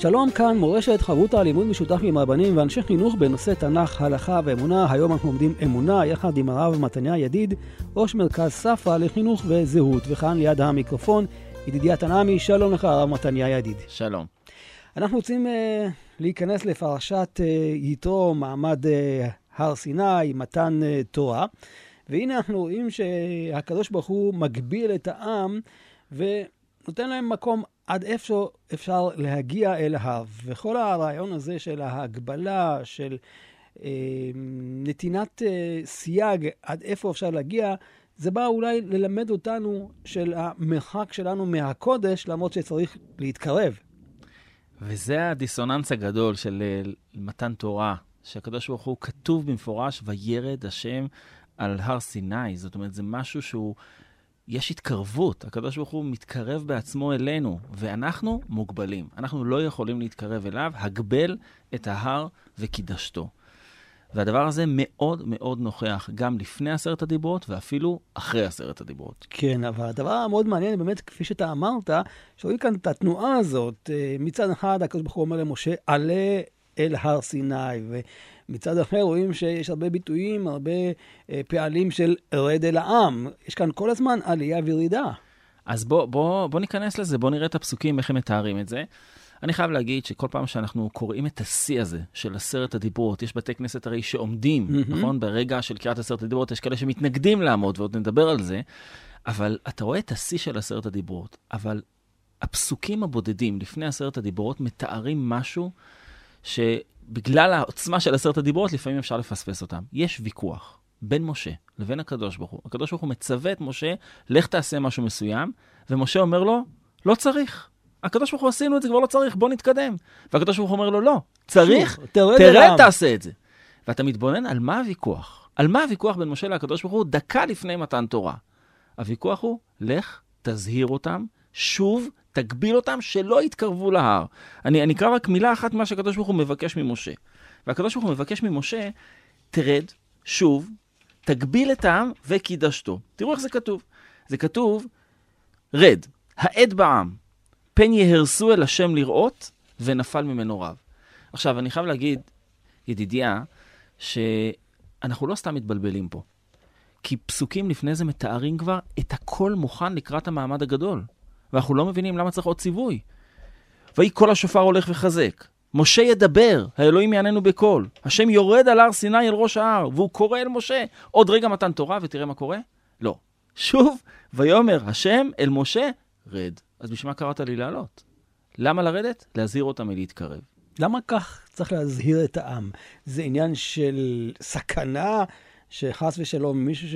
שלום כאן, מורשת חברותא לימוד משותף עם רבנים ואנשי חינוך בנושא תנ"ך, הלכה ואמונה. היום אנחנו לומדים אמונה יחד עם הרב מתניה ידיד, ראש מרכז ספרא לחינוך וזהות. וכאן ליד המיקרופון, ידידיה תנעמי, שלום לך הרב מתניה ידיד. שלום. אנחנו רוצים uh, להיכנס לפרשת uh, יתרו, מעמד uh, הר סיני, מתן uh, תורה. והנה אנחנו רואים שהקדוש ברוך הוא מגביל את העם ונותן להם מקום עד איפה אפשר להגיע אל ההר. וכל הרעיון הזה של ההגבלה, של אה, נתינת אה, סייג עד איפה אפשר להגיע, זה בא אולי ללמד אותנו של המרחק שלנו מהקודש, למרות שצריך להתקרב. וזה הדיסוננס הגדול של אה, מתן תורה, שהקדוש ברוך הוא כתוב במפורש, וירד השם על הר סיני. זאת אומרת, זה משהו שהוא... יש התקרבות, הקדוש ברוך הוא מתקרב בעצמו אלינו, ואנחנו מוגבלים. אנחנו לא יכולים להתקרב אליו, הגבל את ההר וקידשתו. והדבר הזה מאוד מאוד נוכח, גם לפני עשרת הדיברות ואפילו אחרי עשרת הדיברות. כן, אבל הדבר המאוד מעניין, באמת, כפי שאתה אמרת, שרואים כאן את התנועה הזאת. אה, מצד אחד, הקדוש ברוך הוא אומר למשה, עלה אל הר סיני, מצד אחר רואים שיש הרבה ביטויים, הרבה אה, פעלים של רד אל העם. יש כאן כל הזמן עלייה וירידה. אז בוא, בוא, בוא ניכנס לזה, בוא נראה את הפסוקים, איך הם מתארים את זה. אני חייב להגיד שכל פעם שאנחנו קוראים את השיא הזה של עשרת הדיברות, יש בתי כנסת הרי שעומדים, mm-hmm. נכון? ברגע של קריאת עשרת הדיברות, יש כאלה שמתנגדים לעמוד, ועוד נדבר על זה, אבל אתה רואה את השיא של עשרת הדיברות, אבל הפסוקים הבודדים לפני עשרת הדיברות מתארים משהו ש... בגלל העוצמה של עשרת הדיברות, לפעמים אפשר לפספס אותם. יש ויכוח בין משה לבין הקדוש ברוך הוא. הקדוש ברוך הוא מצווה את משה, לך תעשה משהו מסוים, ומשה אומר לו, לא צריך. הקדוש ברוך הוא עשינו את זה, כבר לא צריך, בוא נתקדם. והקדוש ברוך הוא אומר לו, לא, צריך, שוב, תרד, תרד תעשה את זה. ואתה מתבונן על מה הוויכוח. על מה הוויכוח בין משה לקדוש ברוך הוא דקה לפני מתן תורה. הוויכוח הוא, לך, תזהיר אותם, שוב תגביל אותם שלא יתקרבו להר. אני, אני אקרא רק מילה אחת ממה שהקדוש ברוך הוא מבקש ממשה. והקדוש ברוך הוא מבקש ממשה, תרד, שוב, תגביל את העם וקידשתו. תראו איך זה כתוב. זה כתוב, רד, העד בעם, פן יהרסו אל השם לראות, ונפל ממנו רב. עכשיו, אני חייב להגיד, ידידיה, שאנחנו לא סתם מתבלבלים פה. כי פסוקים לפני זה מתארים כבר את הכל מוכן לקראת המעמד הגדול. ואנחנו לא מבינים למה צריך עוד ציווי. ויהי כל השופר הולך וחזק. משה ידבר, האלוהים יעננו בקול. השם יורד על הר סיני אל ראש ההר, והוא קורא אל משה. עוד רגע מתן תורה, ותראה מה קורה. לא. שוב, ויאמר השם אל משה, רד. אז בשביל מה קראת לי לעלות? למה לרדת? להזהיר אותם מלהתקרב. למה כך צריך להזהיר את העם? זה עניין של סכנה, שחס ושלום מישהו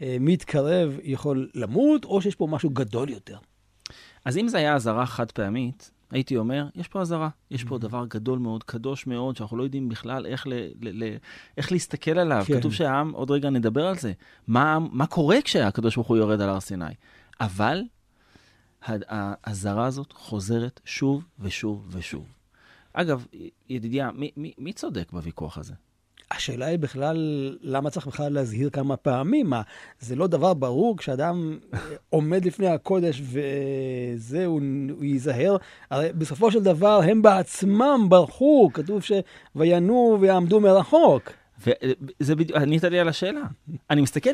שמתקרב יכול למות, או שיש פה משהו גדול יותר? אז אם זה היה אזהרה חד פעמית, הייתי אומר, יש פה אזהרה, יש פה mm-hmm. דבר גדול מאוד, קדוש מאוד, שאנחנו לא יודעים בכלל איך, ל, ל, ל, איך להסתכל עליו. כן. כתוב שהעם, עוד רגע נדבר על זה, מה, מה קורה כשהקדוש ברוך הוא יורד על הר סיני. אבל האזהרה הזאת חוזרת שוב ושוב ושוב. אגב, ידידיה, מי, מי, מי צודק בוויכוח הזה? השאלה היא בכלל, למה צריך בכלל להזהיר כמה פעמים? מה, זה לא דבר ברור כשאדם עומד לפני הקודש וזה, הוא, הוא ייזהר? הרי בסופו של דבר הם בעצמם ברחו, כתוב שוינו ויעמדו מרחוק. וזה בדיוק, ענית לי על השאלה. אני מסתכל,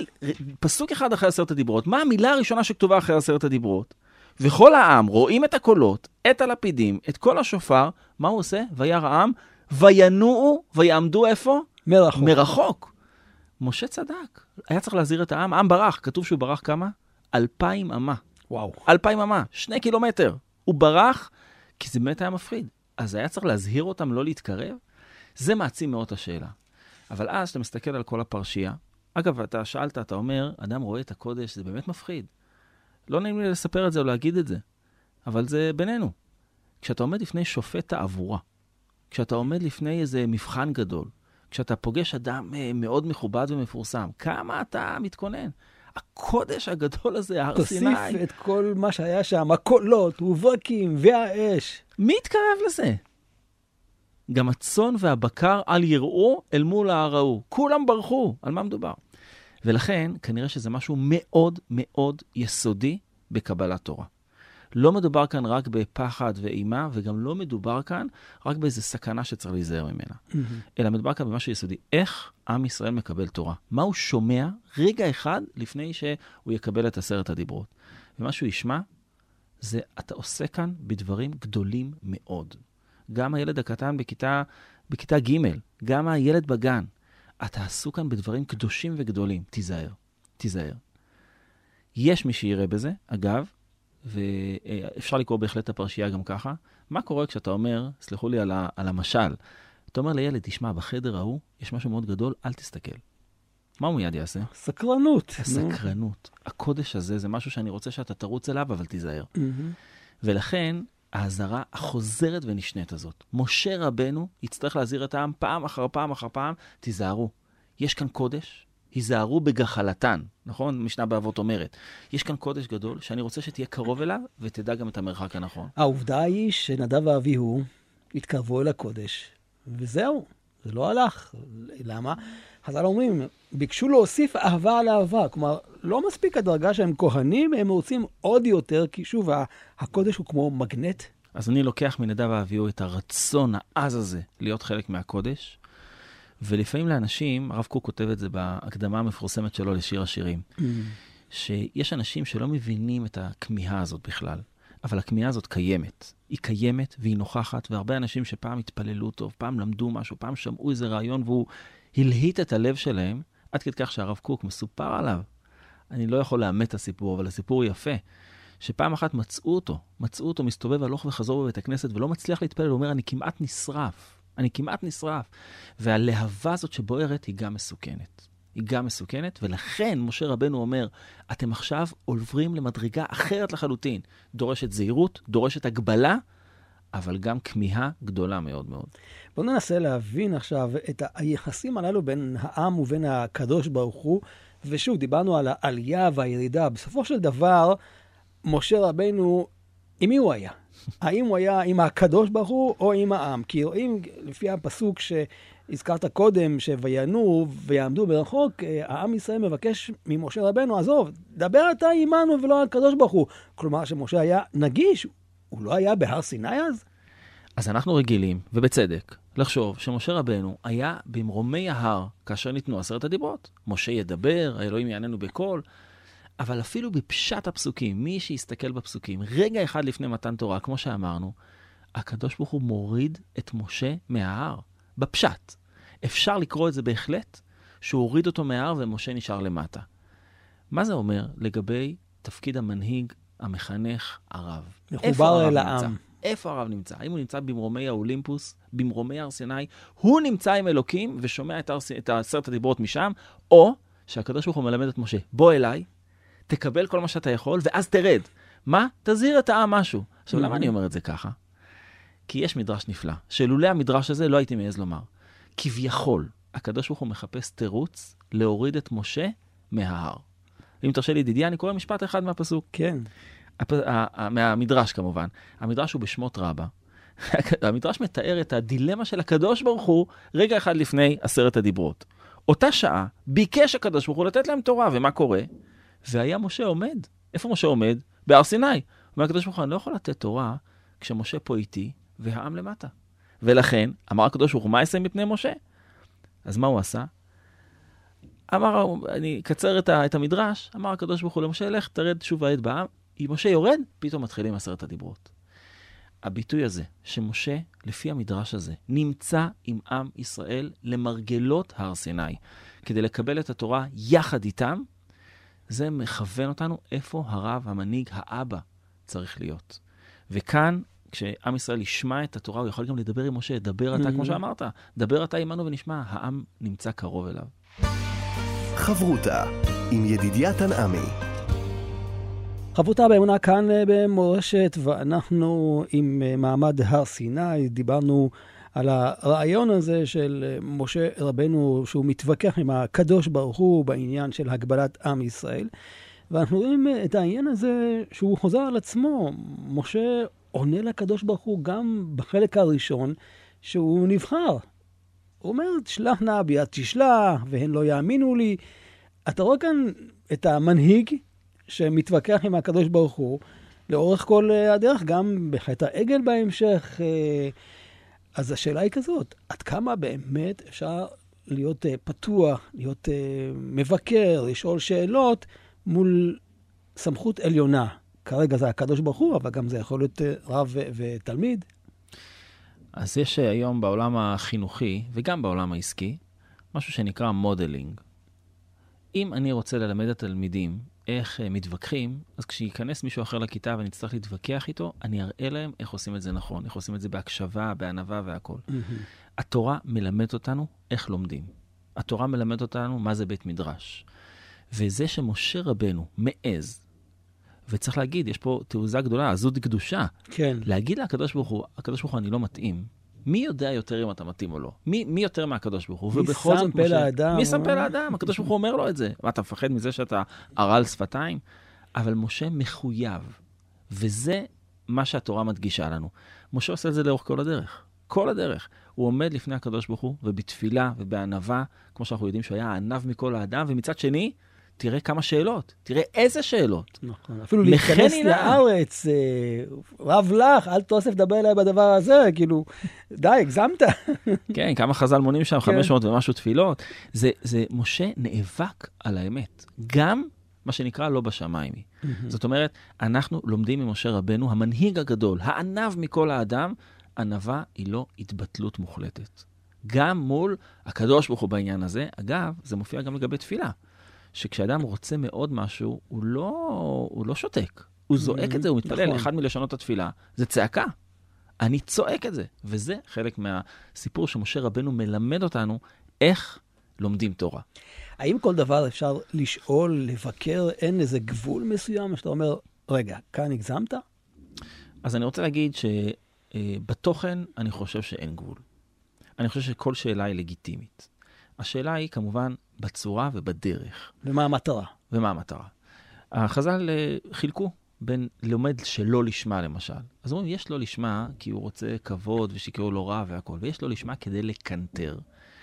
פסוק אחד אחרי עשרת הדיברות, מה המילה הראשונה שכתובה אחרי עשרת הדיברות? וכל העם רואים את הקולות, את הלפידים, את כל השופר, מה הוא עושה? וירא העם, וינועו ויעמדו איפה? מרחוק. מרחוק. משה צדק, היה צריך להזהיר את העם, העם ברח, כתוב שהוא ברח כמה? אלפיים אמה. וואו. אלפיים אמה, שני קילומטר. הוא ברח, כי זה באמת היה מפחיד. אז היה צריך להזהיר אותם לא להתקרב? זה מעצים מאוד את השאלה. אבל אז, כשאתה מסתכל על כל הפרשייה, אגב, אתה שאלת, אתה אומר, אדם רואה את הקודש, זה באמת מפחיד. לא נעים לי לספר את זה או להגיד את זה, אבל זה בינינו. כשאתה עומד לפני שופט תעבורה, כשאתה עומד לפני איזה מבחן גדול, כשאתה פוגש אדם אה, מאוד מכובד ומפורסם, כמה אתה מתכונן? הקודש הגדול הזה, הר סיני. תוסיף את כל מה שהיה שם, הקולות, וברקים והאש. מי יתקרב לזה? גם הצאן והבקר אל יראו אל מול ההר ההוא. כולם ברחו, על מה מדובר? ולכן, כנראה שזה משהו מאוד מאוד יסודי בקבלת תורה. לא מדובר כאן רק בפחד ואימה, וגם לא מדובר כאן רק באיזו סכנה שצריך להיזהר ממנה, mm-hmm. אלא מדובר כאן במשהו יסודי. איך עם ישראל מקבל תורה? מה הוא שומע רגע אחד לפני שהוא יקבל את עשרת הדיברות? ומה שהוא ישמע, זה אתה עושה כאן בדברים גדולים מאוד. גם הילד הקטן בכיתה, בכיתה ג', גם הילד בגן. אתה עסוק כאן בדברים קדושים וגדולים. תיזהר, תיזהר. יש מי שיראה בזה, אגב, ואפשר לקרוא בהחלט את הפרשייה גם ככה. מה קורה כשאתה אומר, סלחו לי על, ה, על המשל, אתה אומר לילד, תשמע, בחדר ההוא יש משהו מאוד גדול, אל תסתכל. מה הוא מיד יעשה? סקרנות. הסקרנות. הקודש הזה זה משהו שאני רוצה שאתה תרוץ אליו, אבל תיזהר. Mm-hmm. ולכן, האזהרה החוזרת ונשנית הזאת. משה רבנו יצטרך להזהיר את העם פעם אחר פעם אחר פעם, תיזהרו. יש כאן קודש, היזהרו בגחלתן, נכון? משנה באבות אומרת. יש כאן קודש גדול שאני רוצה שתהיה קרוב אליו ותדע גם את המרחק הנכון. העובדה היא שנדב ואביהו התקרבו אל הקודש, וזהו, זה לא הלך. למה? חז"ל אומרים, ביקשו להוסיף אהבה על אהבה. כלומר, לא מספיק הדרגה שהם כהנים, הם רוצים עוד יותר, כי שוב, הקודש הוא כמו מגנט. אז אני לוקח מנדב ואביהו את הרצון העז הזה להיות חלק מהקודש, ולפעמים לאנשים, הרב קוק כותב את זה בהקדמה המפורסמת שלו לשיר השירים, mm. שיש אנשים שלא מבינים את הכמיהה הזאת בכלל, אבל הכמיהה הזאת קיימת. היא קיימת והיא נוכחת, והרבה אנשים שפעם התפללו טוב, פעם למדו משהו, פעם שמעו איזה רעיון והוא הלהיט את הלב שלהם, עד כדי כך שהרב קוק מסופר עליו. אני לא יכול לאמת את הסיפור, אבל הסיפור יפה. שפעם אחת מצאו אותו, מצאו אותו מסתובב הלוך וחזור בבית הכנסת ולא מצליח להתפלל, הוא אומר, אני כמעט נשרף. אני כמעט נשרף. והלהבה הזאת שבוערת היא גם מסוכנת. היא גם מסוכנת, ולכן משה רבנו אומר, אתם עכשיו עוברים למדרגה אחרת לחלוטין. דורשת זהירות, דורשת הגבלה, אבל גם כמיהה גדולה מאוד מאוד. בואו ננסה להבין עכשיו את היחסים הללו בין העם ובין הקדוש ברוך הוא. ושוב, דיברנו על העלייה והירידה. בסופו של דבר, משה רבנו, עם מי הוא היה? האם הוא היה עם הקדוש ברוך הוא או עם העם? כי רואים לפי הפסוק שהזכרת קודם, שויענו ויעמדו ברחוק, העם ישראל מבקש ממשה רבנו, עזוב, דבר אתה עמנו ולא הקדוש ברוך הוא. כלומר שמשה היה נגיש, הוא לא היה בהר סיני אז? אז אנחנו רגילים, ובצדק, לחשוב שמשה רבנו היה במרומי ההר כאשר ניתנו עשרת הדיברות. משה ידבר, האלוהים יעננו בקול. אבל אפילו בפשט הפסוקים, מי שיסתכל בפסוקים, רגע אחד לפני מתן תורה, כמו שאמרנו, הקדוש ברוך הוא מוריד את משה מההר, בפשט. אפשר לקרוא את זה בהחלט, שהוא הוריד אותו מההר ומשה נשאר למטה. מה זה אומר לגבי תפקיד המנהיג, המחנך, הרב? מחובר אל העם. איפה הרב נמצא? האם הוא נמצא במרומי האולימפוס, במרומי הר סיני? הוא נמצא עם אלוקים ושומע את. את עשרת הדיברות משם, או שהקדוש ברוך הוא מלמד את משה, בוא אליי, תקבל כל מה שאתה יכול, ואז תרד. מה? תזהיר את העם משהו. עכשיו, למה אני אומר את זה ככה? כי יש מדרש נפלא, שלולא המדרש הזה לא הייתי מעז לומר. כביכול, הקדוש ברוך הוא מחפש תירוץ להוריד את משה מההר. אם תרשה לי, ידידי, אני קורא משפט אחד מהפסוק. כן. הפ... מהמדרש כמובן. המדרש הוא בשמות רבה. המדרש מתאר את הדילמה של הקדוש ברוך הוא רגע אחד לפני עשרת הדיברות. אותה שעה ביקש הקדוש ברוך הוא לתת להם תורה, ומה קורה? והיה משה עומד. איפה משה עומד? בהר סיני. אומר הקדוש ברוך הוא, אני לא יכול לתת תורה כשמשה פה איתי והעם למטה. ולכן, אמר הקדוש ברוך הוא, מה אעשה מפני משה? אז מה הוא עשה? אמר, אני אקצר את, את המדרש, אמר הקדוש ברוך הוא למשה, לך תרד שוב ועד בעם. אם משה יורד, פתאום מתחילים עשרת הדיברות. הביטוי הזה, שמשה, לפי המדרש הזה, נמצא עם עם ישראל למרגלות הר סיני, כדי לקבל את התורה יחד איתם, זה מכוון אותנו איפה הרב, המנהיג, האבא צריך להיות. וכאן, כשעם ישראל ישמע את התורה, הוא יכול גם לדבר עם משה, דבר אתה, כמו mm-hmm. שאמרת, דבר אתה עמנו ונשמע, העם נמצא קרוב אליו. חברותה עם ידידיה תנעמי חברותה באמונה כאן אה, במורשת, ואנחנו עם אה, מעמד הר סיני, דיברנו על הרעיון הזה של אה, משה רבנו, שהוא מתווכח עם הקדוש ברוך הוא בעניין של הגבלת עם ישראל. ואנחנו רואים את העניין הזה שהוא חוזר על עצמו. משה עונה לקדוש ברוך הוא גם בחלק הראשון, שהוא נבחר. הוא אומר, תשלח נא ביד תשלח, והן לא יאמינו לי. אתה רואה כאן את המנהיג שמתווכח עם הקדוש ברוך הוא לאורך כל אה, הדרך, גם בחטא העגל בהמשך. אז השאלה היא כזאת, עד כמה באמת אפשר להיות אה, פתוח, להיות מבקר, לשאול שאלות מול סמכות עליונה? כרגע זה הקדוש ברוך הוא, אבל גם זה יכול להיות רב ותלמיד. אז יש היום בעולם החינוכי, וגם בעולם העסקי, משהו שנקרא modeling. אם אני רוצה ללמד את התלמידים איך uh, מתווכחים, אז כשייכנס מישהו אחר לכיתה ואני אצטרך להתווכח איתו, אני אראה להם איך עושים את זה נכון, איך עושים את זה בהקשבה, בענווה והכול. Mm-hmm. התורה מלמדת אותנו איך לומדים. התורה מלמדת אותנו מה זה בית מדרש. וזה שמשה רבנו מעז, וצריך להגיד, יש פה תעוזה גדולה, עזות קדושה. כן. להגיד לקדוש ברוך הוא, הקדוש ברוך הוא, אני לא מתאים, מי יודע יותר אם אתה מתאים או לא? מי, מי יותר מהקדוש ברוך הוא? מי שם פה לאדם? מי שם פה לאדם? הקדוש ברוך הוא אומר לו את זה. מה, אתה מפחד מזה שאתה ערל שפתיים? אבל משה מחויב, וזה מה שהתורה מדגישה לנו. משה עושה את זה לאורך כל הדרך. כל הדרך. הוא עומד לפני הקדוש ברוך הוא, ובתפילה ובענווה, כמו שאנחנו יודעים שהוא היה הענב מכל האדם, ומצד שני, תראה כמה שאלות, תראה איזה שאלות. נכון, אפילו להיכנס לארץ, אה, רב לך, אל תוסף דבר אליי בדבר הזה, כאילו, די, הגזמת. כן, כמה חז"ל מונים שם, 500 כן. ומשהו תפילות. זה, זה, משה נאבק על האמת, גם מה שנקרא לא בשמיים היא. זאת אומרת, אנחנו לומדים ממשה רבנו, המנהיג הגדול, הענב מכל האדם, ענווה היא לא התבטלות מוחלטת. גם מול הקדוש ברוך הוא בעניין הזה. אגב, זה מופיע גם לגבי תפילה. שכשאדם רוצה מאוד משהו, הוא לא, הוא לא שותק. הוא זועק את זה, הוא מתפלל. נכון. אחד מלשונות התפילה זה צעקה. אני צועק את זה. וזה חלק מהסיפור שמשה רבנו מלמד אותנו איך לומדים תורה. האם כל דבר אפשר לשאול, לבקר, אין איזה גבול מסוים, שאתה אומר, רגע, כאן הגזמת? אז אני רוצה להגיד שבתוכן אני חושב שאין גבול. אני חושב שכל שאלה היא לגיטימית. השאלה היא כמובן בצורה ובדרך. ומה המטרה? ומה המטרה. החז"ל אה, חילקו בין לומד שלא לשמה, למשל. אז אומרים, יש לו לשמה כי הוא רוצה כבוד ושיקראו לו רע והכול, ויש לו לשמה כדי לקנטר,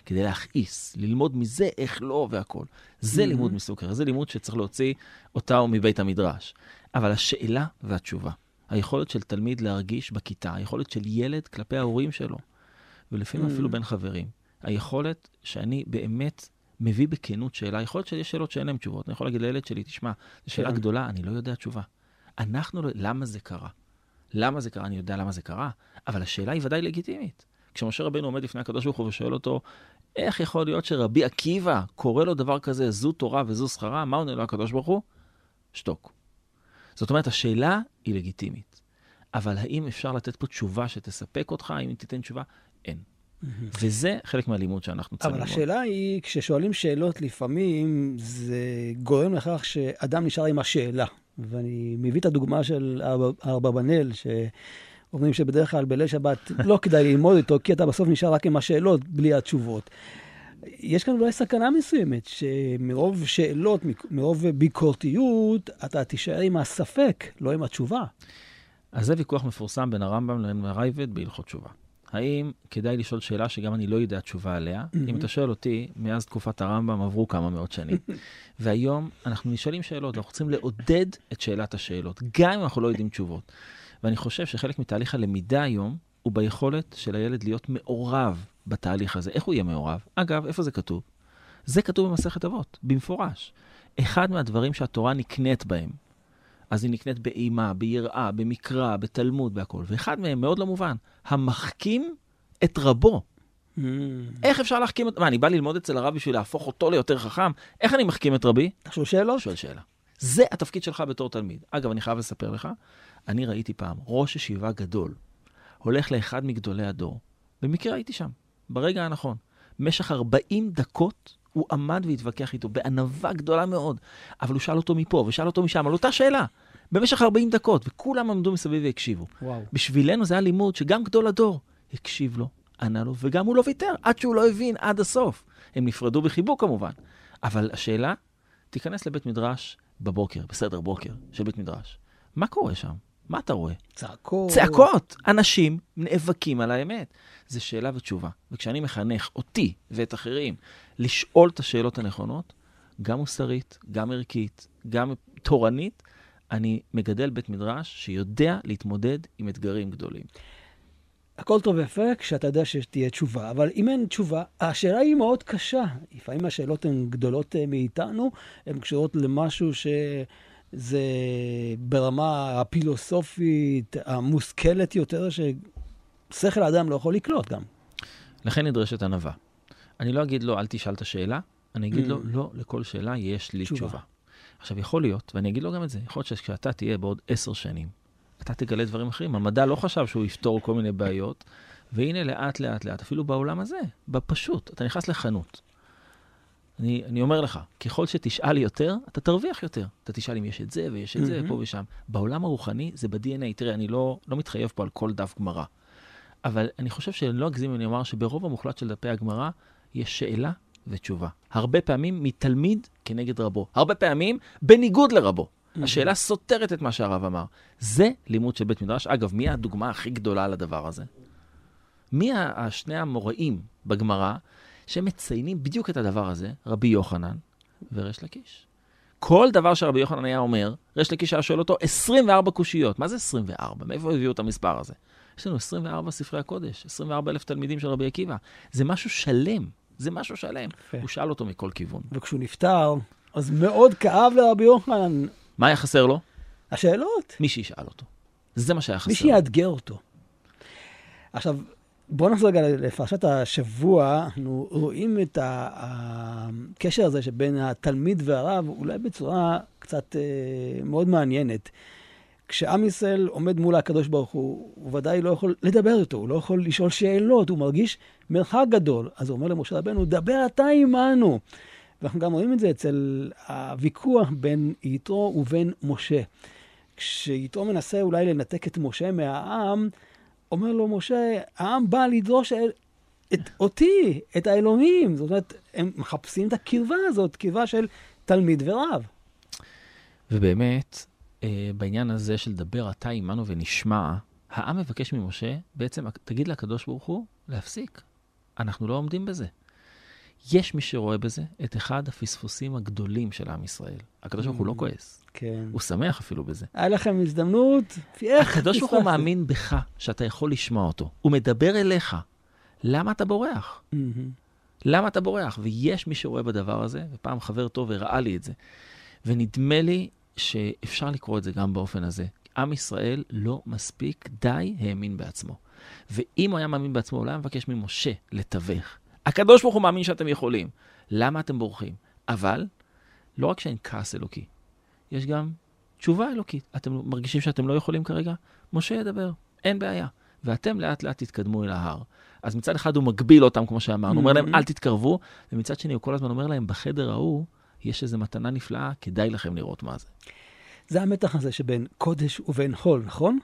כדי להכעיס, ללמוד מזה איך לא והכול. זה mm-hmm. לימוד מסוג אחר, זה לימוד שצריך להוציא אותה מבית המדרש. אבל השאלה והתשובה, היכולת של תלמיד להרגיש בכיתה, היכולת של ילד כלפי ההורים שלו, ולפעמים mm-hmm. אפילו בין חברים, היכולת שאני באמת מביא בכנות שאלה, יכול להיות שיש שאלות שאין להן תשובות. אני יכול להגיד לילד שלי, תשמע, זו שאלה כן. גדולה, אני לא יודע תשובה. אנחנו, לא, למה זה קרה? למה זה קרה? אני יודע למה זה קרה, אבל השאלה היא ודאי לגיטימית. כשמשה רבנו עומד לפני הקדוש ברוך הוא ושואל אותו, איך יכול להיות שרבי עקיבא קורא לו דבר כזה, זו תורה וזו שכרה, מה עונה לו הקדוש ברוך הוא? שתוק. זאת אומרת, השאלה היא לגיטימית. אבל האם אפשר לתת פה תשובה שתספק אותך? אם תיתן תשובה? אין. וזה חלק מהלימוד שאנחנו צריכים ללמוד. אבל השאלה היא, כששואלים שאלות לפעמים, זה גורם לכך שאדם נשאר עם השאלה. ואני מביא את הדוגמה של אברבנאל, שאומרים שבדרך כלל בליל שבת לא כדאי ללמוד איתו, כי אתה בסוף נשאר רק עם השאלות, בלי התשובות. יש כאן אולי סכנה מסוימת, שמרוב שאלות, מרוב ביקורתיות, אתה תישאר עם הספק, לא עם התשובה. אז זה ויכוח מפורסם בין הרמב"ם לבין רייבד בהלכות תשובה. האם כדאי לשאול שאלה שגם אני לא יודע תשובה עליה? Mm-hmm. אם אתה שואל אותי, מאז תקופת הרמב"ם עברו כמה מאות שנים. והיום אנחנו נשאלים שאלות, אנחנו צריכים לעודד את שאלת השאלות, גם אם אנחנו לא יודעים תשובות. ואני חושב שחלק מתהליך הלמידה היום הוא ביכולת של הילד להיות מעורב בתהליך הזה. איך הוא יהיה מעורב? אגב, איפה זה כתוב? זה כתוב במסכת אבות, במפורש. אחד מהדברים שהתורה נקנית בהם, אז היא נקנית באימה, ביראה, במקרא, בתלמוד, בהכול. ואחד מהם מאוד לא מובן, המחכים את רבו. Mm. איך אפשר להחכים את... מה, אני בא ללמוד אצל הרב בשביל להפוך אותו ליותר חכם? איך אני מחכים את רבי? אתה שואל שאלות? שואל שאלה. זה התפקיד שלך בתור תלמיד. אגב, אני חייב לספר לך, אני ראיתי פעם ראש ישיבה גדול, הולך לאחד מגדולי הדור. במקרה הייתי שם, ברגע הנכון. במשך 40 דקות הוא עמד והתווכח איתו בענווה גדולה מאוד, אבל הוא שאל אותו מפה ושאל אותו משם על אותה שאלה. במשך 40 דקות, וכולם עמדו מסביב והקשיבו. וואו. בשבילנו זה היה לימוד שגם גדול הדור הקשיב לו, ענה לו, וגם הוא לא ויתר, עד שהוא לא הבין עד הסוף. הם נפרדו בחיבוק כמובן. אבל השאלה, תיכנס לבית מדרש בבוקר, בסדר בוקר של בית מדרש. מה קורה שם? מה אתה רואה? צעקות. צעקות. אנשים נאבקים על האמת. זה שאלה ותשובה. וכשאני מחנך אותי ואת אחרים לשאול את השאלות הנכונות, גם מוסרית, גם ערכית, גם תורנית, אני מגדל בית מדרש שיודע להתמודד עם אתגרים גדולים. הכל טוב ויפה כשאתה יודע שתהיה תשובה, אבל אם אין תשובה, השאלה היא מאוד קשה. לפעמים השאלות הן גדולות אה, מאיתנו, הן קשורות למשהו שזה ברמה הפילוסופית, המושכלת יותר, ששכל האדם לא יכול לקלוט גם. לכן נדרשת ענווה. אני לא אגיד לו, אל תשאל את השאלה, אני אגיד. לו, לא, לכל שאלה יש לי תשובה. תשובה. עכשיו, יכול להיות, ואני אגיד לו גם את זה, יכול להיות שכשאתה תהיה בעוד עשר שנים, אתה תגלה דברים אחרים. המדע לא חשב שהוא יפתור כל מיני בעיות, והנה לאט לאט לאט, אפילו בעולם הזה, בפשוט, אתה נכנס לחנות. אני, אני אומר לך, ככל שתשאל יותר, אתה תרוויח יותר. אתה תשאל אם יש את זה ויש את זה, מהמם. פה ושם. בעולם הרוחני זה ב-DNA. תראה, אני לא, לא מתחייב פה על כל דף גמרא, אבל אני חושב שאני לא אגזים אם אני אומר שברוב המוחלט של דפי הגמרא יש שאלה ותשובה. הרבה פעמים מתלמיד כנגד רבו. הרבה פעמים בניגוד לרבו. השאלה סותרת את מה שהרב אמר. זה לימוד של בית מדרש. אגב, מי הדוגמה הכי גדולה לדבר הזה? מי השני המוראים בגמרא שמציינים בדיוק את הדבר הזה? רבי יוחנן וריש לקיש. כל דבר שרבי יוחנן היה אומר, ריש לקיש היה שואל אותו 24 קושיות. מה זה 24? מאיפה הביאו את המספר הזה? יש לנו 24 ספרי הקודש, 24 אלף תלמידים של רבי עקיבא. זה משהו שלם, זה משהו שלם. יפה. הוא שאל אותו מכל כיוון. וכשהוא נפטר, אז מאוד כאב לרבי יוחנן מה היה חסר לו? השאלות. מי שישאל אותו. זה מה שהיה חסר. מי שיאתגר אותו. עכשיו, בואו נחזור רגע לפרשת השבוע. אנחנו רואים את הקשר הזה שבין התלמיד והרב, אולי בצורה קצת אה, מאוד מעניינת. כשעם ישראל עומד מול הקדוש ברוך הוא, הוא ודאי לא יכול לדבר איתו, הוא לא יכול לשאול שאלות, הוא מרגיש מרחק גדול. אז הוא אומר למשה רבנו, דבר אתה עמנו. ואנחנו גם רואים את זה אצל הוויכוח בין יתרו ובין משה. כשיתרו מנסה אולי לנתק את משה מהעם, אומר לו משה, העם בא לדרוש את אותי, את האלוהים. זאת אומרת, הם מחפשים את הקרבה הזאת, קרבה של תלמיד ורב. ובאמת, אה, בעניין הזה של דבר אתה עמנו ונשמע, העם מבקש ממשה, בעצם, תגיד לקדוש ברוך הוא, להפסיק. אנחנו לא עומדים בזה. יש מי שרואה בזה את אחד הפספוסים הגדולים של עם ישראל. הקדוש ברוך הוא לא כועס, כן. הוא שמח אפילו בזה. היה לכם הזדמנות, איך הקדוש ברוך הוא? מאמין בך, שאתה יכול לשמוע אותו. הוא מדבר אליך. למה אתה בורח? מהמם. למה אתה בורח? ויש מי שרואה בדבר הזה, ופעם חבר טוב הראה לי את זה. ונדמה לי שאפשר לקרוא את זה גם באופן הזה. עם ישראל לא מספיק די האמין בעצמו. ואם הוא היה מאמין בעצמו, הוא לא היה מבקש ממשה לתווך. הקדוש ברוך הוא מאמין שאתם יכולים. למה אתם בורחים? אבל לא רק שאין כעס אלוקי, יש גם תשובה אלוקית. אתם מרגישים שאתם לא יכולים כרגע? משה ידבר, אין בעיה. ואתם לאט לאט תתקדמו אל ההר. אז מצד אחד הוא מגביל אותם, כמו שאמרנו, הוא אומר להם, Mhm. אל תתקרבו, ומצד שני הוא כל הזמן אומר להם, בחדר ההוא יש איזו מתנה נפלאה, כדאי לכם לראות מה זה. זה המתח הזה שבין קודש ובין חול, נכון?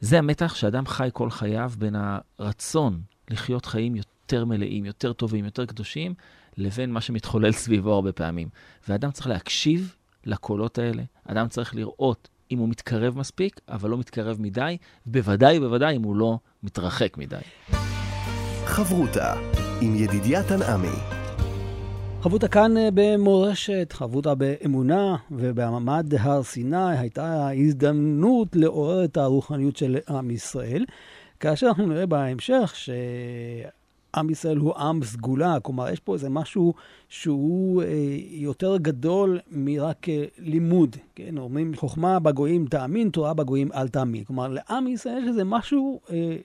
זה המתח שאדם חי כל חייו בין הרצון לחיות חיים יותר מלאים, יותר טובים, יותר קדושים, לבין מה שמתחולל סביבו הרבה פעמים. ואדם צריך להקשיב לקולות האלה, אדם צריך לראות אם הוא מתקרב מספיק, אבל לא מתקרב מדי, בוודאי ובוודאי אם הוא לא מתרחק מדי. חברותה עם ידידיה תנעמי. חבותה כאן אה, במורשת, חבותה באמונה, ובמעמד הר סיני הייתה הזדמנות לעורר את הרוחניות של עם ישראל, כאשר אנחנו נראה בהמשך שעם ישראל הוא עם סגולה, כלומר יש פה איזה משהו שהוא אה, יותר גדול מרק אה, לימוד, כן? אומרים חוכמה בגויים תאמין, תורה בגויים אל תאמין. כלומר לעם ישראל יש איזה משהו אה,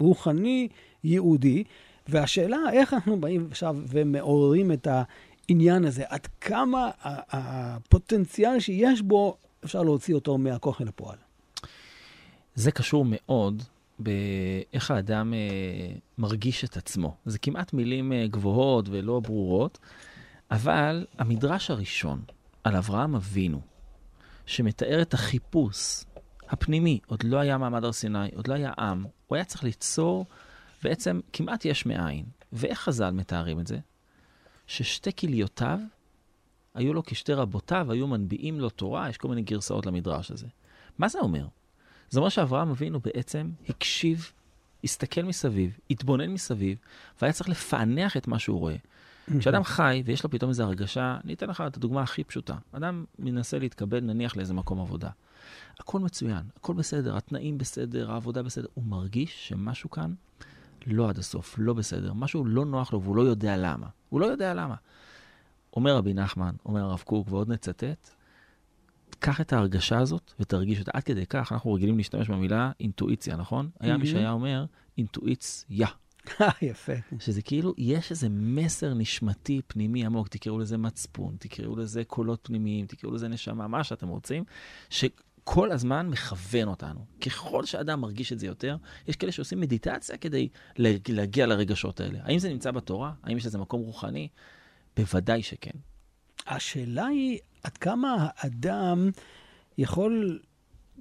רוחני, יהודי, והשאלה איך אנחנו באים עכשיו ומעוררים את העניין הזה, עד כמה הפוטנציאל שיש בו, אפשר להוציא אותו מהכוח אל הפועל. זה קשור מאוד באיך האדם אה, מרגיש את עצמו. זה כמעט מילים אה, גבוהות ולא ברורות, אבל המדרש הראשון על אברהם אבינו, שמתאר את החיפוש הפנימי. עוד לא היה מעמד הר סיני, עוד לא היה עם. הוא היה צריך ליצור בעצם כמעט יש מאין. ואיך חז"ל מתארים את זה? ששתי כליותיו היו לו כשתי רבותיו, היו מנביאים לו תורה, יש כל מיני גרסאות למדרש הזה. מה זה אומר? זה אומר שאברהם אבינו בעצם הקשיב, הסתכל מסביב, התבונן מסביב, והיה צריך לפענח את מה שהוא רואה. כשאדם חי ויש לו פתאום איזו הרגשה, אני אתן לך את הדוגמה הכי פשוטה. אדם מנסה להתקבל נניח לאיזה מקום עבודה. הכל מצוין, הכל בסדר, התנאים בסדר, העבודה בסדר. הוא מרגיש שמשהו כאן לא עד הסוף, לא בסדר. משהו לא נוח לו והוא לא יודע למה. הוא לא יודע למה. אומר רבי נחמן, אומר הרב קוק, ועוד נצטט, קח את ההרגשה הזאת ותרגיש אותה. עד כדי כך, אנחנו רגילים להשתמש במילה אינטואיציה, נכון? היה מי שהיה אומר אינטואיציה. יפה. שזה כאילו, יש איזה מסר נשמתי פנימי עמוק, תקראו לזה מצפון, תקראו לזה קולות פנימיים, תקראו לזה נשמה, מה שאתם רוצים, שכל הזמן מכוון אותנו. ככל שאדם מרגיש את זה יותר, יש כאלה שעושים מדיטציה כדי להגיע לרגשות האלה. האם זה נמצא בתורה? האם יש איזה מקום רוחני? בוודאי שכן. השאלה היא עד כמה האדם יכול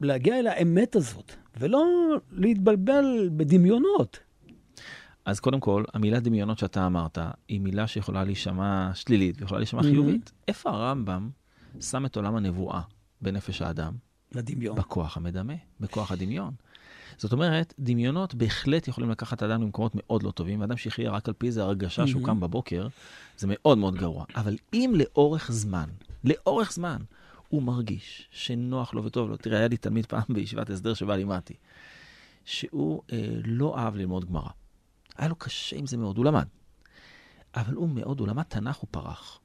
להגיע אל האמת הזאת, ולא להתבלבל בדמיונות. אז קודם כל, המילה דמיונות שאתה אמרת, היא מילה שיכולה להישמע שלילית ויכולה להישמע mm-hmm. חיובית. איפה הרמב"ם שם את עולם הנבואה בנפש האדם? לדמיון. בכוח המדמה, בכוח הדמיון. זאת אומרת, דמיונות בהחלט יכולים לקחת אדם למקומות מאוד לא טובים, ואדם שיחיה רק על פי איזה הרגשה שהוא קם בבוקר, זה מאוד מאוד גרוע. אבל אם לאורך זמן, לאורך זמן, הוא מרגיש שנוח לו וטוב לו, תראה, היה לי תלמיד פעם בישיבת הסדר שבה לימדתי, שהוא אה, לא אהב ללמוד גמרא. היה לו קשה עם זה מאוד, הוא למד. אבל הוא מאוד, הוא למד תנ"ך, הוא פרח.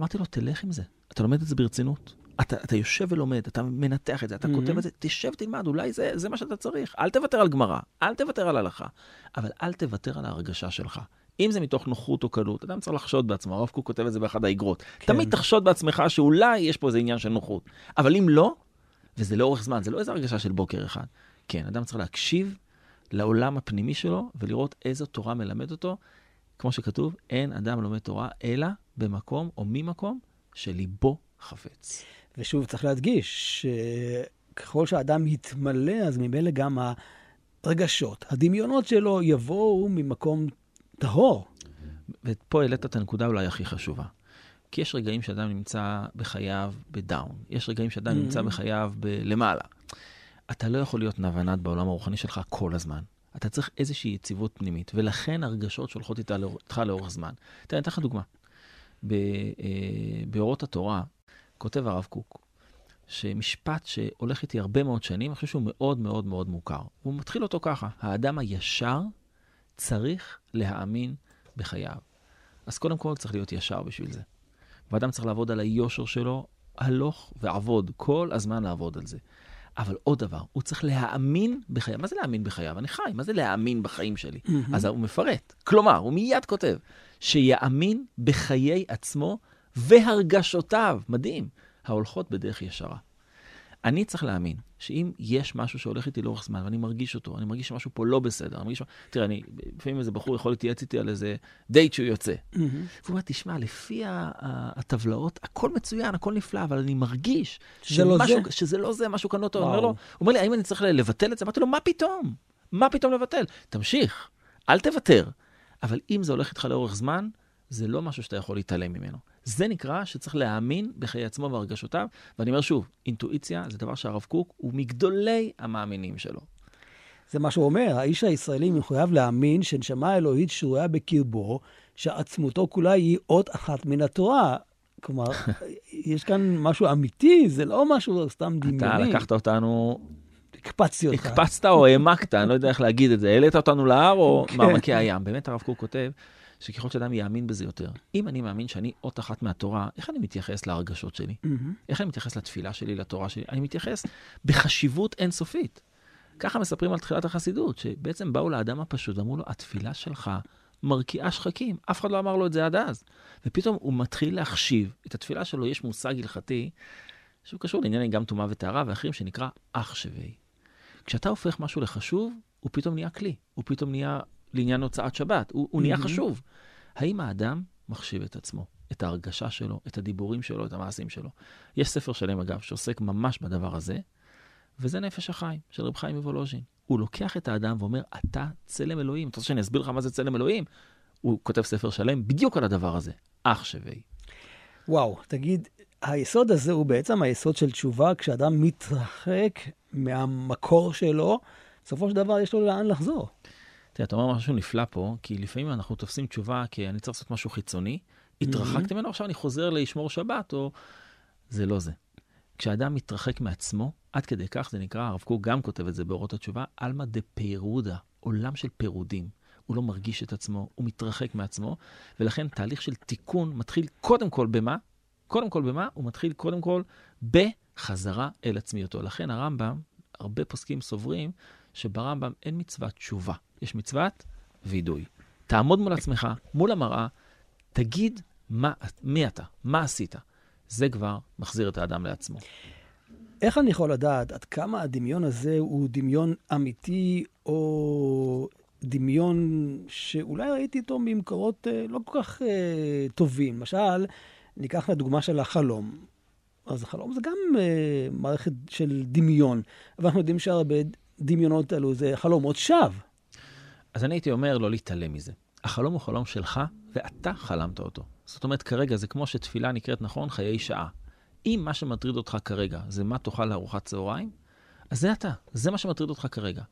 אמרתי לו, תלך עם זה, אתה לומד את זה ברצינות. אתה, אתה יושב ולומד, אתה מנתח את זה, אתה mm-hmm. כותב את זה, תשב, תלמד, אולי זה, זה מה שאתה צריך. אל תוותר על גמרא, אל תוותר על הלכה, אבל אל תוותר על ההרגשה שלך. אם זה מתוך נוחות או קלות, אדם צריך לחשוד בעצמו, הרב קוק כותב את זה באחד האגרות. כן. תמיד תחשוד בעצמך שאולי יש פה איזה עניין של נוחות. אבל אם לא, וזה לאורך זמן, זה לא איזה הרגשה של בוקר אחד. כן, אדם צריך להקשיב לעולם הפנימי שלו ולראות איזו תורה מלמד אותו. כמו שכתוב, אין אדם לומד תורה אלא במקום או ממקום שליבו חפץ. ושוב, צריך להדגיש שככל שהאדם יתמלא, אז ממילא גם הרגשות, הדמיונות שלו יבואו ממקום טהור. ופה העלית את הנקודה אולי הכי חשובה. כי יש רגעים שאדם נמצא בחייו בדאון, יש רגעים שאדם mm-hmm. נמצא בחייו בלמעלה. אתה לא יכול להיות נוונד בעולם הרוחני שלך כל הזמן. אתה צריך איזושהי יציבות פנימית, ולכן הרגשות שהולכות איתך לאורך זמן. תראה, אני אתן לך דוגמה. אה, באורות התורה, כותב הרב קוק, שמשפט שהולך איתי הרבה מאוד שנים, אני חושב שהוא מאוד מאוד מאוד מוכר. הוא מתחיל אותו ככה, האדם הישר צריך להאמין בחייו. אז קודם כל צריך להיות ישר בשביל זה. ואדם צריך לעבוד על היושר שלו, הלוך ועבוד, כל הזמן לעבוד על זה. אבל עוד דבר, הוא צריך להאמין בחייו. מה זה להאמין בחייו? אני חי, מה זה להאמין בחיים שלי? Mm-hmm. אז הוא מפרט. כלומר, הוא מיד כותב, שיאמין בחיי עצמו והרגשותיו, מדהים, ההולכות בדרך ישרה. אני צריך להאמין שאם יש משהו שהולך איתי לאורך זמן ואני מרגיש אותו, אני מרגיש שמשהו פה לא בסדר, אני מרגיש... תראה, אני, לפעמים איזה בחור יכול להתייעץ איתי על איזה דייט שהוא יוצא. Mm-hmm. והוא אומר, תשמע, לפי הטבלאות, הכל מצוין, הכל נפלא, אבל אני מרגיש שמשהו, לא. שזה לא זה, משהו כאן לא טוב. הוא אומר לי, האם אני צריך לבטל את זה? אמרתי לו, מה פתאום? מה פתאום לבטל? תמשיך, אל תוותר. אבל אם זה הולך איתך לאורך זמן, זה לא משהו שאתה יכול להתעלם ממנו. זה נקרא שצריך להאמין בחיי עצמו והרגשותיו, ואני אומר שוב, אינטואיציה זה דבר שהרב קוק הוא מגדולי המאמינים שלו. זה מה שהוא אומר, האיש הישראלי מחויב להאמין שנשמה אלוהית שרויה בקרבו, שעצמותו כולה היא אות אחת מן התורה. כלומר, יש כאן משהו אמיתי, זה לא משהו סתם דמיוני. אתה לקחת אותנו... הקפצתי אותך. הקפצת או העמקת, אני לא יודע איך להגיד את זה. העלית אותנו להר או כן. מעמקי הים. באמת הרב קוק כותב שככל שאדם יאמין בזה יותר, אם אני מאמין שאני אות אחת מהתורה, איך אני מתייחס להרגשות שלי? Mm-hmm. איך אני מתייחס לתפילה שלי, לתורה שלי? אני מתייחס בחשיבות אינסופית. ככה מספרים על תחילת החסידות, שבעצם באו לאדם הפשוט ואמרו לו, התפילה שלך מרקיעה שחקים. אף אחד לא אמר לו את זה עד אז. ופתאום הוא מתחיל להחשיב את התפילה שלו, יש מושג הלכתי, שהוא קשור לענייני גם טומאה וטהרה ואחרים, שנקרא אח שווה. כשאתה הופך משהו לחשוב, הוא פתאום נהיה כלי, הוא פתאום נהיה לעניין הוצאת שבת, הוא, הוא נהיה חשוב. האם האדם מחשיב את עצמו? את ההרגשה שלו, את הדיבורים שלו, את המעשים שלו. יש ספר שלם, אגב, שעוסק ממש בדבר הזה, וזה נפש החיים של רב חיים מוולוז'ין. הוא לוקח את האדם ואומר, אתה צלם אלוהים. אתה רוצה שאני אסביר לך מה זה צלם אלוהים? הוא כותב ספר שלם בדיוק על הדבר הזה, אח שווה. וואו, תגיד, היסוד הזה הוא בעצם היסוד של תשובה, כשאדם מתרחק מהמקור שלו, בסופו של דבר יש לו לאן לחזור. תראה, אתה אומר משהו נפלא פה, כי לפעמים אנחנו תופסים תשובה כי אני צריך לעשות משהו חיצוני, התרחקתי ממנו, עכשיו אני חוזר לשמור שבת, או... זה לא זה. כשאדם מתרחק מעצמו, עד כדי כך, זה נקרא, הרב קוק גם כותב את זה באורות התשובה, עלמא דה פירודה, עולם של פירודים. הוא לא מרגיש את עצמו, הוא מתרחק מעצמו, ולכן תהליך של תיקון מתחיל קודם כל במה? קודם כל במה? הוא מתחיל קודם כל בחזרה אל עצמיותו. לכן הרמב"ם, הרבה פוסקים סוברים שברמב"ם אין מצוות תשובה, יש מצוות וידוי. תעמוד מול עצמך, מול המראה, תגיד מה, מי אתה, מה עשית. זה כבר מחזיר את האדם לעצמו. איך אני יכול לדעת עד כמה הדמיון הזה הוא דמיון אמיתי, או דמיון שאולי ראיתי אותו ממקורות אה, לא כל כך אה, טובים? למשל, ניקח את הדוגמה של החלום. אז החלום זה גם אה, מערכת של דמיון, אבל אנחנו יודעים שהרבה דמיונות האלו זה חלומות שווא. אז אני הייתי אומר לא להתעלם מזה. החלום הוא חלום שלך, ואתה חלמת אותו. זאת אומרת, כרגע זה כמו שתפילה נקראת נכון חיי שעה. אם מה שמטריד אותך כרגע זה מה תאכל לארוחת צהריים, אז זה אתה, זה מה שמטריד אותך כרגע.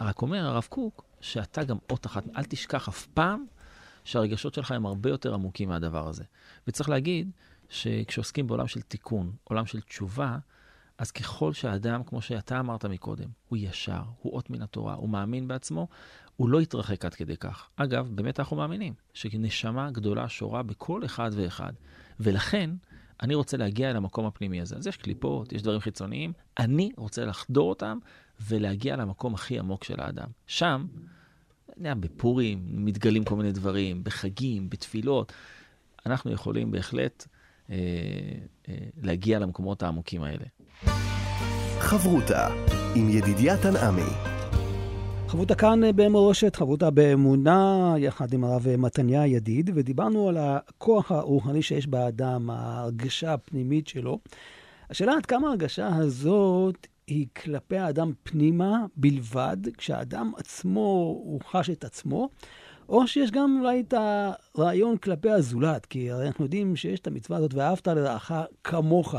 רק אומר הרב קוק, שאתה גם אות אחת, אל תשכח אף פעם שהרגשות שלך הם הרבה יותר עמוקים מהדבר הזה. וצריך להגיד שכשעוסקים בעולם של תיקון, עולם של תשובה, אז ככל שהאדם, כמו שאתה אמרת מקודם, הוא ישר, הוא אות מן התורה, הוא מאמין בעצמו, הוא לא יתרחק עד כדי כך. אגב, באמת אנחנו מאמינים שנשמה גדולה שורה בכל אחד ואחד. ולכן, אני רוצה להגיע אל המקום הפנימי הזה. אז יש קליפות, יש דברים חיצוניים, אני רוצה לחדור אותם ולהגיע למקום הכי עמוק של האדם. שם, יודע, בפורים מתגלים כל מיני דברים, בחגים, בתפילות. אנחנו יכולים בהחלט להגיע למקומות העמוקים האלה. חברותה עם ידידיה תנעמי. חברותה כאן במורשת, חברותה באמונה, יחד עם הרב מתניה ידיד, ודיברנו על הכוח הרוחני שיש באדם, ההרגשה הפנימית שלו. השאלה עד כמה ההרגשה הזאת היא כלפי האדם פנימה בלבד, כשהאדם עצמו, הוא חש את עצמו, או שיש גם אולי את הרעיון כלפי הזולת, כי הרי אנחנו יודעים שיש את המצווה הזאת, ואהבת לרעך כמוך.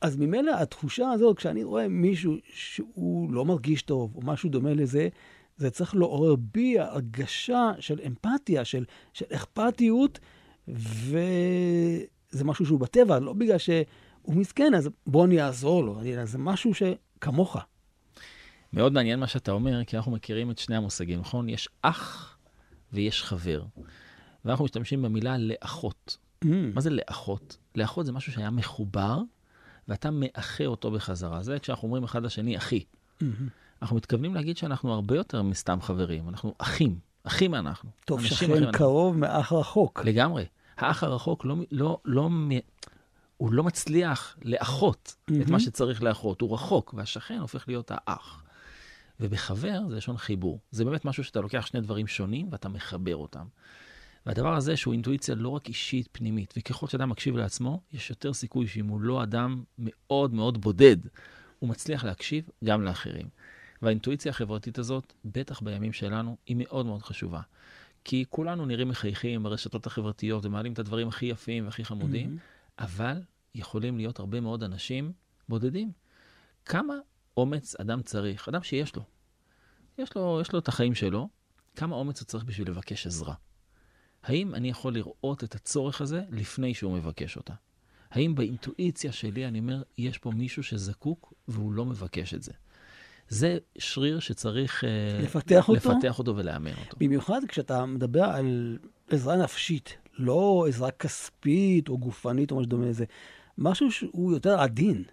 אז ממילא התחושה הזאת, כשאני רואה מישהו שהוא לא מרגיש טוב, או משהו דומה לזה, זה צריך לעורר בי הרגשה של אמפתיה, של, של אכפתיות, וזה משהו שהוא בטבע, לא בגלל שהוא מסכן, אז בוא אני אעזור לו, זה משהו שכמוך. מאוד מעניין מה שאתה אומר, כי אנחנו מכירים את שני המושגים, נכון? יש אח ויש חבר. ואנחנו משתמשים במילה לאחות. Mm. מה זה לאחות? לאחות זה משהו שהיה מחובר, ואתה מאחה אותו בחזרה. זה כשאנחנו אומרים אחד לשני, אחי. Mm-hmm. אנחנו מתכוונים להגיד שאנחנו הרבה יותר מסתם חברים, אנחנו אחים, אחים אנחנו. טוב, שכן קרוב מאח רחוק. לגמרי. האח הרחוק לא, לא, לא, הוא לא מצליח לאחות mm-hmm. את מה שצריך לאחות, הוא רחוק, והשכן הופך להיות האח. ובחבר זה לשון חיבור. זה באמת משהו שאתה לוקח שני דברים שונים ואתה מחבר אותם. והדבר הזה שהוא אינטואיציה לא רק אישית, פנימית, וככל שאדם מקשיב לעצמו, יש יותר סיכוי שאם הוא לא אדם מאוד מאוד בודד, הוא מצליח להקשיב גם לאחרים. והאינטואיציה החברתית הזאת, בטח בימים שלנו, היא מאוד מאוד חשובה. כי כולנו נראים מחייכים ברשתות החברתיות ומעלים את הדברים הכי יפים והכי חמודים, mm-hmm. אבל יכולים להיות הרבה מאוד אנשים בודדים. כמה אומץ אדם צריך, אדם שיש לו, יש לו, יש לו את החיים שלו, כמה אומץ הוא צריך בשביל לבקש עזרה. האם אני יכול לראות את הצורך הזה לפני שהוא מבקש אותה? האם באינטואיציה שלי אני אומר, יש פה מישהו שזקוק והוא לא מבקש את זה? זה שריר שצריך אה, לפתח אותו, לפתח אותו ולאמן אותו. במיוחד כשאתה מדבר על עזרה נפשית, לא עזרה כספית או גופנית או משהו דומה לזה, משהו שהוא יותר עדין.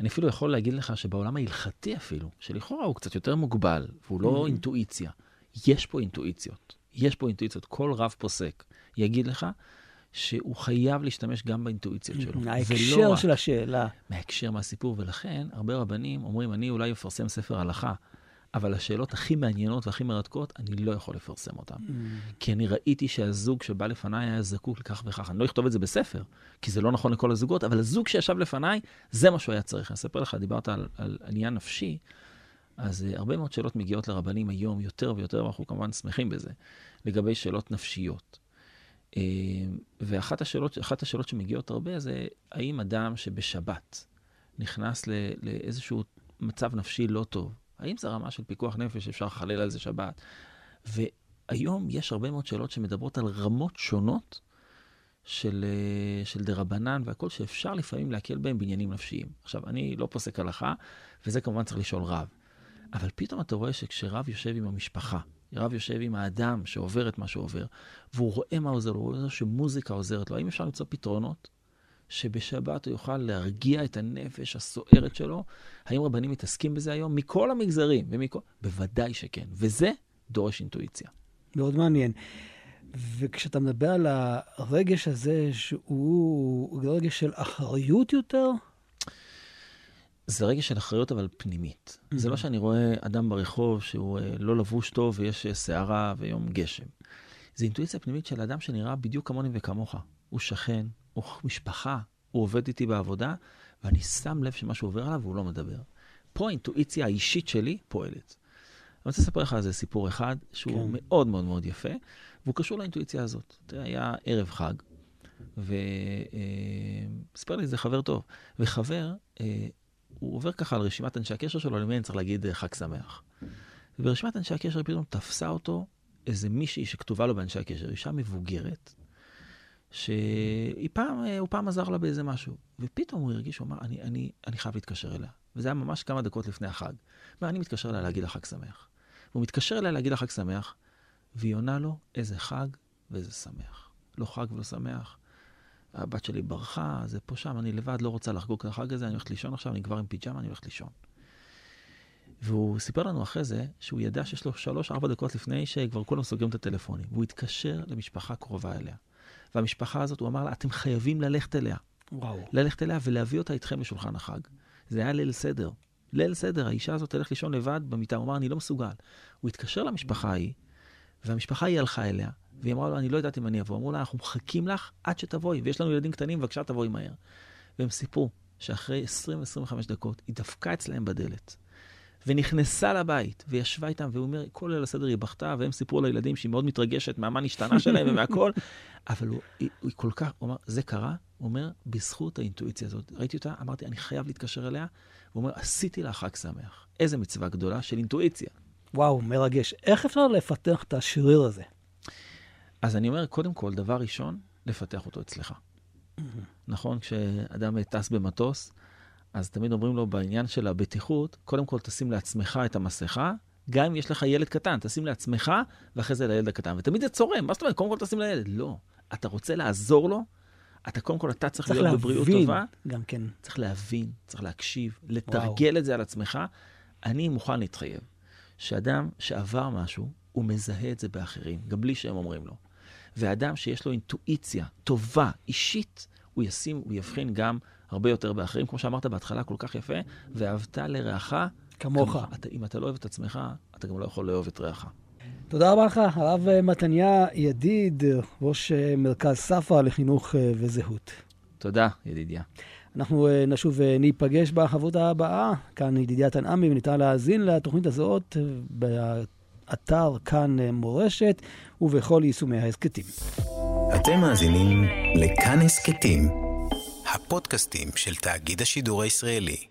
אני אפילו יכול להגיד לך שבעולם ההלכתי אפילו, שלכאורה הוא קצת יותר מוגבל, והוא לא mm-hmm. אינטואיציה, יש פה אינטואיציות. יש פה אינטואיציות. כל רב פוסק יגיד לך שהוא חייב להשתמש גם באינטואיציות שלו. מההקשר של השאלה. מההקשר מהסיפור, ולכן הרבה רבנים אומרים, אני אולי אפרסם ספר הלכה, אבל השאלות הכי מעניינות והכי מרתקות, אני לא יכול לפרסם אותן. Mm. כי אני ראיתי שהזוג שבא לפניי היה זקוק לכך וכך. אני לא אכתוב את זה בספר, כי זה לא נכון לכל הזוגות, אבל הזוג שישב לפניי, זה מה שהוא היה צריך. אני אספר לך, דיברת על, על עניין נפשי, אז uh, הרבה מאוד שאלות מגיעות לרבנים היום, יותר ויותר, ואנחנו כמובן שמחים בזה, לגבי שאלות נפשיות. Uh, ואחת השאלות, השאלות שמגיעות הרבה זה, האם אדם שבשבת נכנס ל, לאיזשהו מצב נפשי לא טוב, האם זה רמה של פיקוח נפש, אפשר לחלל על זה שבת? והיום יש הרבה מאוד שאלות שמדברות על רמות שונות של, אה, של דרבנן והכל, שאפשר לפעמים להקל בהם בעניינים נפשיים. עכשיו, אני לא פוסק הלכה, וזה כמובן צריך לשאול רב. אבל פתאום אתה רואה שכשרב יושב עם המשפחה, רב יושב עם האדם שעובר את מה שעובר, והוא רואה מה עוזר לו, הוא רואה שמוזיקה עוזרת לו, האם אפשר למצוא פתרונות שבשבת הוא יוכל להרגיע את הנפש הסוערת שלו. האם רבנים מתעסקים בזה היום? מכל המגזרים ומכל... בוודאי שכן. וזה דורש אינטואיציה. מאוד מעניין. וכשאתה מדבר על הרגש הזה, שהוא רגש של אחריות יותר? זה רגש של אחריות, אבל פנימית. Mm-hmm. זה לא שאני רואה אדם ברחוב שהוא אה, לא לבוש טוב ויש אה, סערה ויום גשם. זה אינטואיציה פנימית של אדם שנראה בדיוק כמוני וכמוך. הוא שכן, הוא משפחה, הוא עובד איתי בעבודה, ואני שם לב שמשהו עובר עליו והוא לא מדבר. פה האינטואיציה האישית שלי פועלת. אני רוצה לספר לך על זה סיפור אחד, שהוא כן. מאוד מאוד מאוד יפה, והוא קשור לאינטואיציה הזאת. תראה, היה ערב חג, וסיפר לי איזה חבר טוב, וחבר, אה, הוא עובר ככה על רשימת אנשי הקשר שלו, למי אני צריך להגיד אה, חג שמח. וברשימת אנשי הקשר פתאום תפסה אותו איזה מישהי שכתובה לו באנשי הקשר, אישה מבוגרת, שהיא פעם, אה, פעם עזר לה באיזה משהו. ופתאום הוא הרגיש, הוא אמר, אני, אני, אני חייב להתקשר אליה. וזה היה ממש כמה דקות לפני החג. ואני מתקשר אליה להגיד לה חג שמח. והוא מתקשר אליה להגיד לה חג שמח, והיא עונה לו, איזה חג ואיזה שמח. לא חג ולא שמח. הבת שלי ברחה, זה פה שם, אני לבד, לא רוצה לחגוג את החג הזה, אני הולכת לישון עכשיו, אני כבר עם פיג'מה, אני הולכת לישון. והוא סיפר לנו אחרי זה שהוא ידע שיש לו שלוש-ארבע דקות לפני שכבר כולם סוגרים את הטלפונים. והוא התקשר למשפחה קרובה אליה. והמשפחה הזאת, הוא אמר לה, אתם חייבים ללכת אליה. וואו. ללכת אליה ולהביא אותה איתכם לשולחן החג. זה היה ליל סדר. ליל סדר, האישה הזאת תלך לישון לבד במיטה, הוא אמר, אני לא מסוגל. הוא התקשר למשפחה ההיא, והמשפחה ההיא הלכה אליה, והיא אמרה לו, אני לא יודעת אם אני אבוא. אמרו לה, אנחנו מחכים לך עד שתבואי, ויש לנו ילדים קטנים, בבקשה תבואי מהר. והם סיפרו שאחרי 20-25 דקות היא דפקה אצלהם בדלת. ונכנסה לבית, וישבה איתם, והוא אומר, כל ליל הסדר היא בכתה, והם סיפרו לילדים שהיא מאוד מתרגשת מהמה נשתנה שלהם ומהכל, אבל הוא, היא כל כך, הוא אמר, זה קרה, הוא אומר, בזכות האינטואיציה הזאת. ראיתי אותה, אמרתי, אני חייב להתקשר אליה, הוא אומר, עשיתי לה חג שמח. איזה מצווה גדולה של אינטואיציה. וואו, מרגש. איך אפשר לפתח את השריר הזה? אז אני אומר, קודם כל, דבר ראשון, לפתח אותו אצלך. נכון, כשאדם טס במטוס, אז תמיד אומרים לו בעניין של הבטיחות, קודם כל תשים לעצמך את המסכה, גם אם יש לך ילד קטן, תשים לעצמך, ואחרי זה לילד הקטן. ותמיד זה צורם, מה זאת אומרת? קודם כל תשים לילד. לא. אתה רוצה לעזור לו, אתה קודם כל, אתה צריך, צריך להיות בבריאות טובה. גם כן. צריך להבין, צריך להקשיב, לתרגל וואו. את זה על עצמך. אני מוכן להתחייב שאדם שעבר משהו, הוא מזהה את זה באחרים, גם בלי שהם אומרים לו. ואדם שיש לו אינטואיציה טובה, אישית, הוא ישים, הוא יבחין גם הרבה יותר באחרים, כמו שאמרת בהתחלה כל כך יפה, ואהבת לרעך כמוך. אתה, אם אתה לא אוהב את עצמך, אתה גם לא יכול לאהוב את רעך. תודה רבה לך, הרב מתניה ידיד, ראש מרכז ספרא לחינוך וזהות. תודה, ידידיה. אנחנו נשוב וניפגש בחברותה הבאה. כאן ידידיה תנעמי, וניתן להאזין לתוכנית הזאת באתר כאן מורשת ובכל יישומי ההסכתים. אתם מאזינים לכאן הסכתים, הפודקאסטים של תאגיד השידור הישראלי.